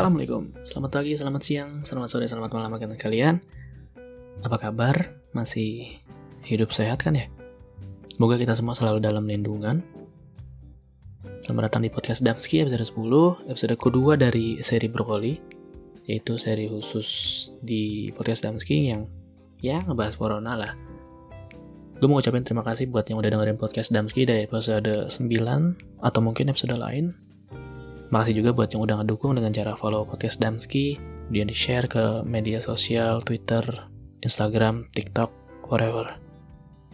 Assalamualaikum, selamat pagi, selamat siang, selamat sore, selamat malam bagi kalian. Apa kabar? Masih hidup sehat kan ya? Semoga kita semua selalu dalam lindungan. Selamat datang di podcast Damski episode 10, episode kedua dari seri Brokoli, yaitu seri khusus di podcast Damski yang ya ngebahas corona lah. Gue mau ucapin terima kasih buat yang udah dengerin podcast Damski dari episode 9 atau mungkin episode lain Makasih juga buat yang udah ngedukung dengan cara follow podcast Damski, kemudian di-share ke media sosial, Twitter, Instagram, TikTok, whatever.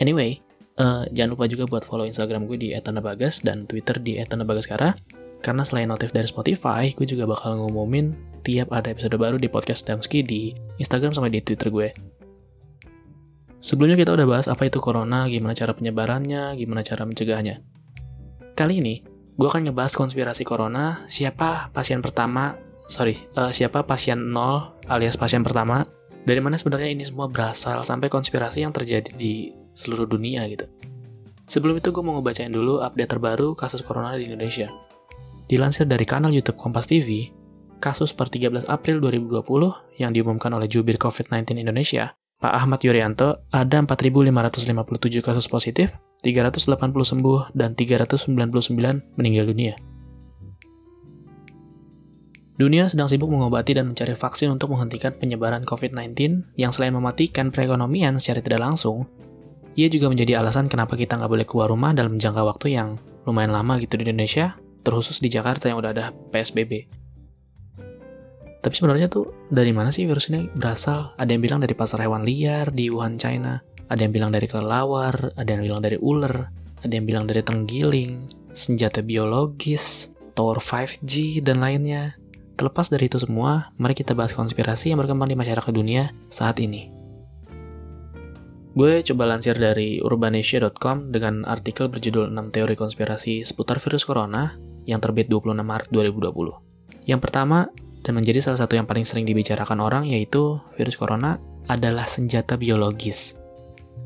Anyway, uh, jangan lupa juga buat follow Instagram gue di @tanabagas dan Twitter di @tanabagaskara. Karena selain notif dari Spotify, gue juga bakal ngumumin tiap ada episode baru di podcast Damski di Instagram sama di Twitter gue. Sebelumnya kita udah bahas apa itu corona, gimana cara penyebarannya, gimana cara mencegahnya. Kali ini, gue akan ngebahas konspirasi corona, siapa pasien pertama, sorry, uh, siapa pasien nol alias pasien pertama, dari mana sebenarnya ini semua berasal sampai konspirasi yang terjadi di seluruh dunia gitu. Sebelum itu gue mau ngebacain dulu update terbaru kasus corona di Indonesia. Dilansir dari kanal YouTube Kompas TV, kasus per 13 April 2020 yang diumumkan oleh jubir COVID-19 Indonesia, Pak Ahmad Yuryanto, ada 4.557 kasus positif 380 sembuh, dan 399 meninggal dunia. Dunia sedang sibuk mengobati dan mencari vaksin untuk menghentikan penyebaran COVID-19 yang selain mematikan perekonomian secara tidak langsung, ia juga menjadi alasan kenapa kita nggak boleh keluar rumah dalam jangka waktu yang lumayan lama gitu di Indonesia, terkhusus di Jakarta yang udah ada PSBB. Tapi sebenarnya tuh dari mana sih virus ini berasal? Ada yang bilang dari pasar hewan liar di Wuhan, China. Ada yang bilang dari kelelawar, ada yang bilang dari ular, ada yang bilang dari tenggiling, senjata biologis, tower 5G, dan lainnya. Terlepas dari itu semua, mari kita bahas konspirasi yang berkembang di masyarakat dunia saat ini. Gue coba lansir dari urbanesia.com dengan artikel berjudul 6 teori konspirasi seputar virus corona yang terbit 26 Maret 2020. Yang pertama, dan menjadi salah satu yang paling sering dibicarakan orang yaitu virus corona adalah senjata biologis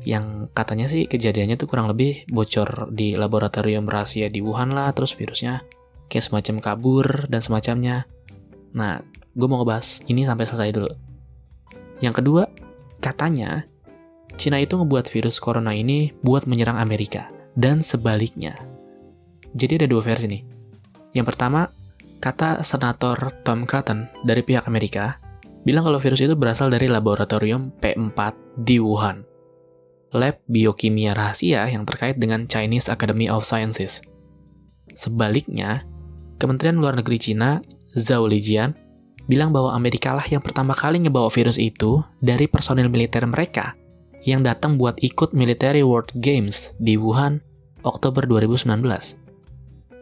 yang katanya sih kejadiannya tuh kurang lebih bocor di laboratorium rahasia di Wuhan lah, terus virusnya kayak semacam kabur dan semacamnya. Nah, gue mau ngebahas ini sampai selesai dulu. Yang kedua, katanya Cina itu ngebuat virus corona ini buat menyerang Amerika dan sebaliknya. Jadi ada dua versi nih. Yang pertama, kata senator Tom Cotton dari pihak Amerika bilang kalau virus itu berasal dari laboratorium P4 di Wuhan lab biokimia rahasia yang terkait dengan Chinese Academy of Sciences. Sebaliknya, Kementerian Luar Negeri Cina, Zhao Lijian, bilang bahwa Amerika lah yang pertama kali ngebawa virus itu dari personil militer mereka yang datang buat ikut Military World Games di Wuhan Oktober 2019.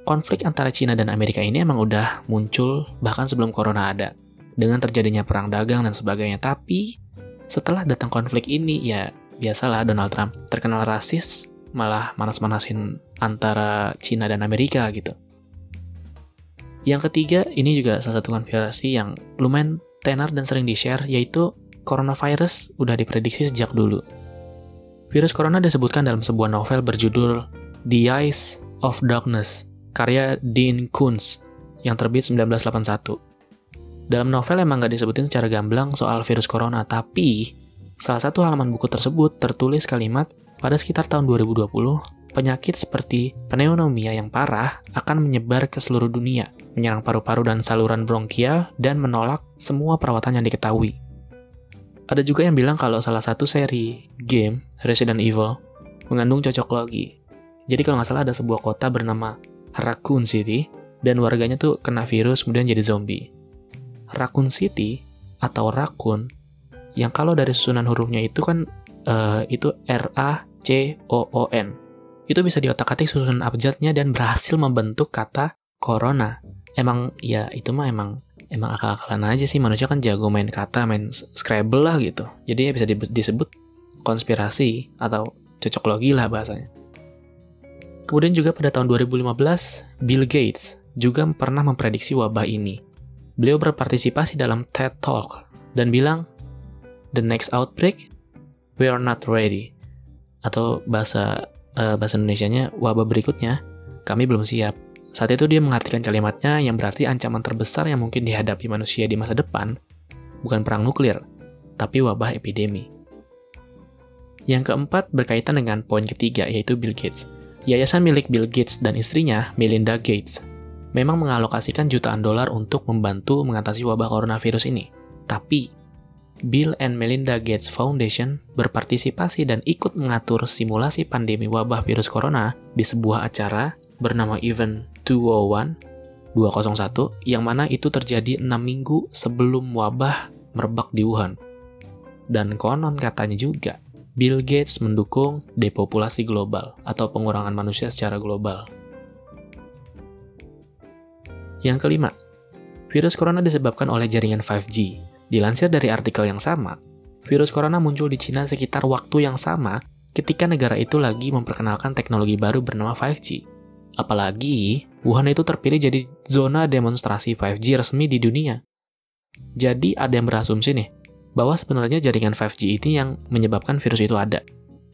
Konflik antara Cina dan Amerika ini emang udah muncul bahkan sebelum corona ada, dengan terjadinya perang dagang dan sebagainya. Tapi setelah datang konflik ini, ya biasalah Donald Trump terkenal rasis malah manas-manasin antara Cina dan Amerika gitu. Yang ketiga, ini juga salah satu konspirasi yang lumayan tenar dan sering di-share, yaitu coronavirus udah diprediksi sejak dulu. Virus corona disebutkan dalam sebuah novel berjudul The Eyes of Darkness, karya Dean Koontz, yang terbit 1981. Dalam novel emang gak disebutin secara gamblang soal virus corona, tapi Salah satu halaman buku tersebut tertulis kalimat, pada sekitar tahun 2020, penyakit seperti pneumonia yang parah akan menyebar ke seluruh dunia, menyerang paru-paru dan saluran bronkial, dan menolak semua perawatan yang diketahui. Ada juga yang bilang kalau salah satu seri game, Resident Evil, mengandung cocok logi. Jadi kalau nggak salah ada sebuah kota bernama Raccoon City, dan warganya tuh kena virus kemudian jadi zombie. Raccoon City atau Raccoon yang kalau dari susunan hurufnya itu kan uh, itu R A C O O N. Itu bisa diotak-atik susunan abjadnya dan berhasil membentuk kata corona. Emang ya itu mah emang emang akal-akalan aja sih manusia kan jago main kata, main Scrabble lah gitu. Jadi ya bisa disebut konspirasi atau cocok logi lah bahasanya. Kemudian juga pada tahun 2015, Bill Gates juga pernah memprediksi wabah ini. Beliau berpartisipasi dalam TED Talk dan bilang the next outbreak, we are not ready. Atau bahasa uh, bahasa Indonesia-nya wabah berikutnya, kami belum siap. Saat itu dia mengartikan kalimatnya yang berarti ancaman terbesar yang mungkin dihadapi manusia di masa depan bukan perang nuklir, tapi wabah epidemi. Yang keempat berkaitan dengan poin ketiga, yaitu Bill Gates. Yayasan milik Bill Gates dan istrinya, Melinda Gates, memang mengalokasikan jutaan dolar untuk membantu mengatasi wabah coronavirus ini. Tapi, Bill and Melinda Gates Foundation berpartisipasi dan ikut mengatur simulasi pandemi wabah virus corona di sebuah acara bernama Event 201 201 yang mana itu terjadi 6 minggu sebelum wabah merebak di Wuhan. Dan konon katanya juga, Bill Gates mendukung depopulasi global atau pengurangan manusia secara global. Yang kelima, virus corona disebabkan oleh jaringan 5G. Dilansir dari artikel yang sama, virus corona muncul di Cina sekitar waktu yang sama ketika negara itu lagi memperkenalkan teknologi baru bernama 5G. Apalagi, Wuhan itu terpilih jadi zona demonstrasi 5G resmi di dunia. Jadi ada yang berasumsi nih, bahwa sebenarnya jaringan 5G ini yang menyebabkan virus itu ada.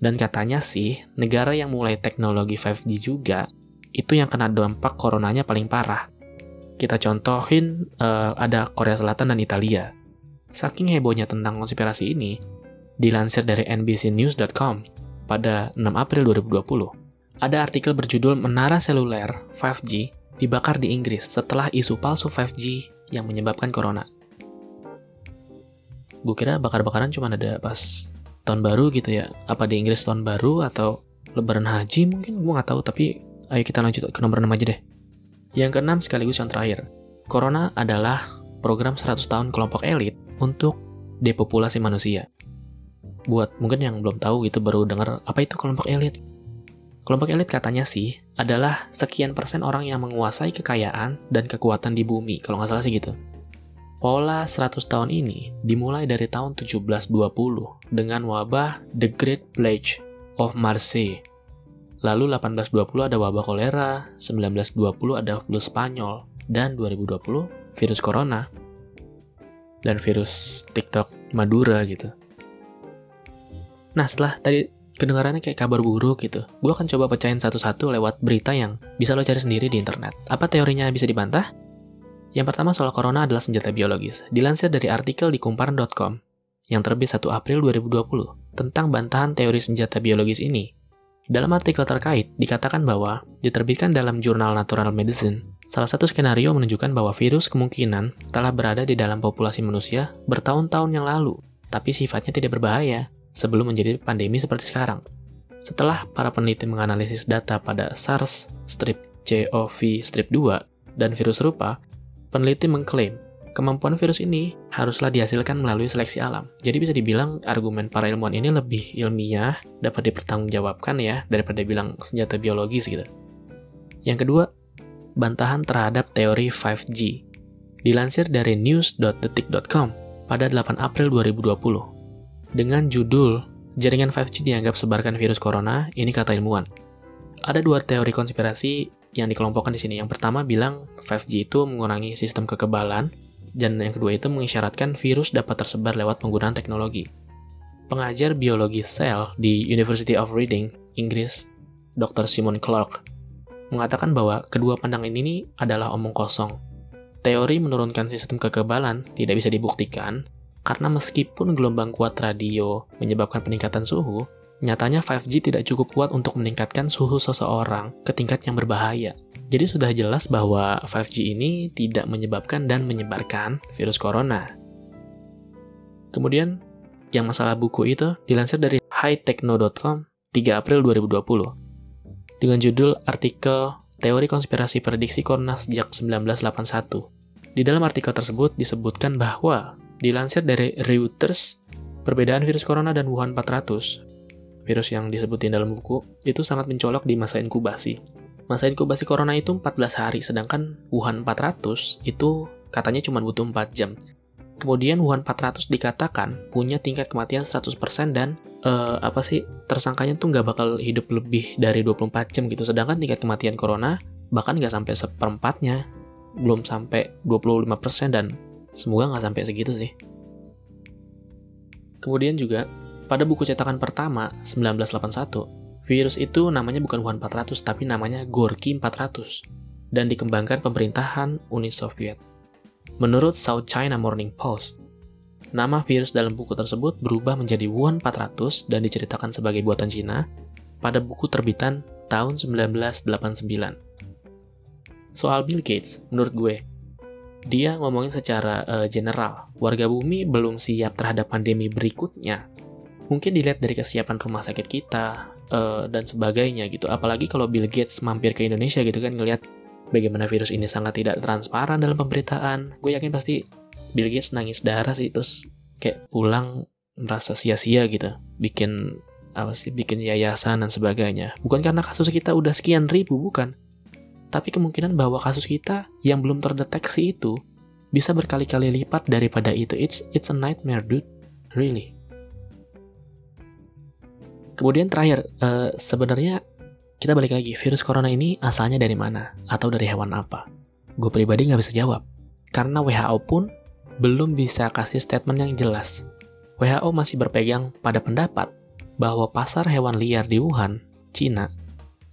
Dan katanya sih, negara yang mulai teknologi 5G juga, itu yang kena dampak coronanya paling parah. Kita contohin, uh, ada Korea Selatan dan Italia. Saking hebohnya tentang konspirasi ini, dilansir dari NBCnews.com pada 6 April 2020, ada artikel berjudul Menara Seluler 5G dibakar di Inggris setelah isu palsu 5G yang menyebabkan corona. Gue kira bakar-bakaran cuma ada pas tahun baru gitu ya. Apa di Inggris tahun baru atau lebaran haji mungkin? Gue nggak tahu tapi ayo kita lanjut ke nomor 6 aja deh. Yang keenam sekaligus yang terakhir Corona adalah program 100 tahun kelompok elit untuk depopulasi manusia buat mungkin yang belum tahu gitu baru dengar apa itu kelompok elit Kelompok elit katanya sih adalah sekian persen orang yang menguasai kekayaan dan kekuatan di bumi, kalau nggak salah sih gitu. Pola 100 tahun ini dimulai dari tahun 1720 dengan wabah The Great Plague of Marseille. Lalu 1820 ada wabah kolera, 1920 ada flu Spanyol, dan 2020 virus corona. Dan virus TikTok Madura gitu. Nah setelah tadi kedengarannya kayak kabar buruk gitu, gue akan coba pecahin satu-satu lewat berita yang bisa lo cari sendiri di internet. Apa teorinya bisa dibantah? Yang pertama soal corona adalah senjata biologis. Dilansir dari artikel di kumparan.com yang terbit 1 April 2020 tentang bantahan teori senjata biologis ini. Dalam artikel terkait, dikatakan bahwa diterbitkan dalam jurnal Natural Medicine, salah satu skenario menunjukkan bahwa virus kemungkinan telah berada di dalam populasi manusia bertahun-tahun yang lalu, tapi sifatnya tidak berbahaya sebelum menjadi pandemi seperti sekarang. Setelah para peneliti menganalisis data pada SARS strip CoV strip 2 dan virus serupa, Peneliti mengklaim kemampuan virus ini haruslah dihasilkan melalui seleksi alam. Jadi bisa dibilang argumen para ilmuwan ini lebih ilmiah, dapat dipertanggungjawabkan ya, daripada bilang senjata biologis gitu. Yang kedua, bantahan terhadap teori 5G. Dilansir dari news.detik.com pada 8 April 2020. Dengan judul, jaringan 5G dianggap sebarkan virus corona, ini kata ilmuwan. Ada dua teori konspirasi yang dikelompokkan di sini. Yang pertama bilang 5G itu mengurangi sistem kekebalan, dan yang kedua itu mengisyaratkan virus dapat tersebar lewat penggunaan teknologi. Pengajar biologi sel di University of Reading, Inggris, Dr. Simon Clark, mengatakan bahwa kedua pandangan ini adalah omong kosong. Teori menurunkan sistem kekebalan tidak bisa dibuktikan, karena meskipun gelombang kuat radio menyebabkan peningkatan suhu, Nyatanya 5G tidak cukup kuat untuk meningkatkan suhu seseorang ke tingkat yang berbahaya. Jadi sudah jelas bahwa 5G ini tidak menyebabkan dan menyebarkan virus corona. Kemudian, yang masalah buku itu dilansir dari hightechno.com 3 April 2020 dengan judul artikel Teori Konspirasi Prediksi Corona sejak 1981. Di dalam artikel tersebut disebutkan bahwa dilansir dari Reuters, perbedaan virus corona dan Wuhan 400 virus yang disebutin dalam buku, itu sangat mencolok di masa inkubasi. Masa inkubasi corona itu 14 hari, sedangkan Wuhan 400 itu katanya cuma butuh 4 jam. Kemudian Wuhan 400 dikatakan punya tingkat kematian 100% dan uh, apa sih tersangkanya tuh nggak bakal hidup lebih dari 24 jam gitu. Sedangkan tingkat kematian corona bahkan nggak sampai seperempatnya, belum sampai 25% dan semoga nggak sampai segitu sih. Kemudian juga pada buku cetakan pertama, 1981, virus itu namanya bukan Wuhan 400, tapi namanya Gorky 400. dan dikembangkan pemerintahan Uni Soviet. Menurut South China Morning Post, nama virus dalam buku tersebut berubah menjadi Wuhan 400 dan diceritakan sebagai buatan Cina pada buku terbitan tahun 1989. Soal Bill Gates, menurut gue, dia ngomongin secara uh, general, warga bumi belum siap terhadap pandemi berikutnya. Mungkin dilihat dari kesiapan rumah sakit kita, uh, dan sebagainya gitu. Apalagi kalau Bill Gates mampir ke Indonesia gitu kan, ngelihat bagaimana virus ini sangat tidak transparan dalam pemberitaan. Gue yakin pasti Bill Gates nangis darah sih terus kayak pulang merasa sia-sia gitu. Bikin apa sih bikin yayasan dan sebagainya. Bukan karena kasus kita udah sekian ribu bukan. Tapi kemungkinan bahwa kasus kita yang belum terdeteksi itu bisa berkali-kali lipat daripada itu. It's it's a nightmare, dude. Really. Kemudian terakhir, uh, sebenarnya kita balik lagi, virus corona ini asalnya dari mana? Atau dari hewan apa? Gue pribadi nggak bisa jawab. Karena WHO pun belum bisa kasih statement yang jelas. WHO masih berpegang pada pendapat bahwa pasar hewan liar di Wuhan, Cina,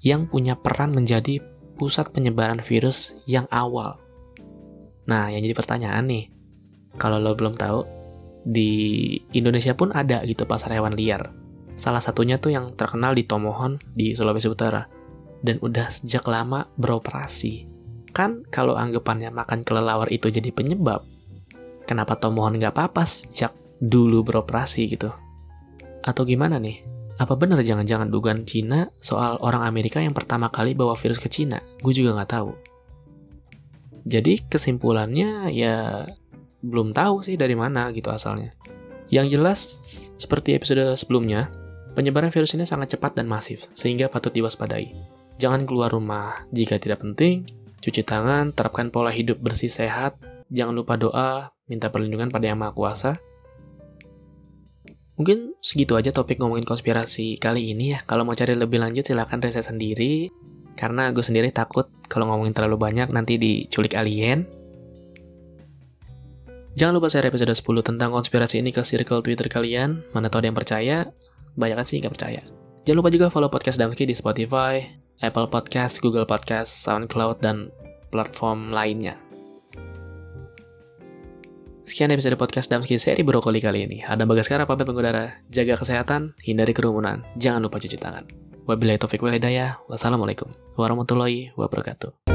yang punya peran menjadi pusat penyebaran virus yang awal. Nah, yang jadi pertanyaan nih, kalau lo belum tahu, di Indonesia pun ada gitu pasar hewan liar. Salah satunya tuh yang terkenal di Tomohon di Sulawesi Utara. Dan udah sejak lama beroperasi. Kan kalau anggapannya makan kelelawar itu jadi penyebab, kenapa Tomohon nggak apa-apa sejak dulu beroperasi gitu? Atau gimana nih? Apa benar jangan-jangan dugaan Cina soal orang Amerika yang pertama kali bawa virus ke Cina? Gue juga nggak tahu. Jadi kesimpulannya ya belum tahu sih dari mana gitu asalnya. Yang jelas, seperti episode sebelumnya, Penyebaran virus ini sangat cepat dan masif, sehingga patut diwaspadai. Jangan keluar rumah jika tidak penting, cuci tangan, terapkan pola hidup bersih sehat, jangan lupa doa, minta perlindungan pada Yang Maha Kuasa. Mungkin segitu aja topik ngomongin konspirasi kali ini ya. Kalau mau cari lebih lanjut silahkan riset sendiri. Karena gue sendiri takut kalau ngomongin terlalu banyak nanti diculik alien. Jangan lupa share episode 10 tentang konspirasi ini ke circle Twitter kalian. Mana tahu ada yang percaya, banyak kan sih nggak percaya. Jangan lupa juga follow podcast Damski di Spotify, Apple Podcast, Google Podcast, SoundCloud, dan platform lainnya. Sekian episode podcast Damski seri Brokoli kali ini. Ada Bagaskara pamit mengudara, jaga kesehatan, hindari kerumunan, jangan lupa cuci tangan. Wabillahi taufiq walhidayah, wassalamualaikum warahmatullahi wabarakatuh.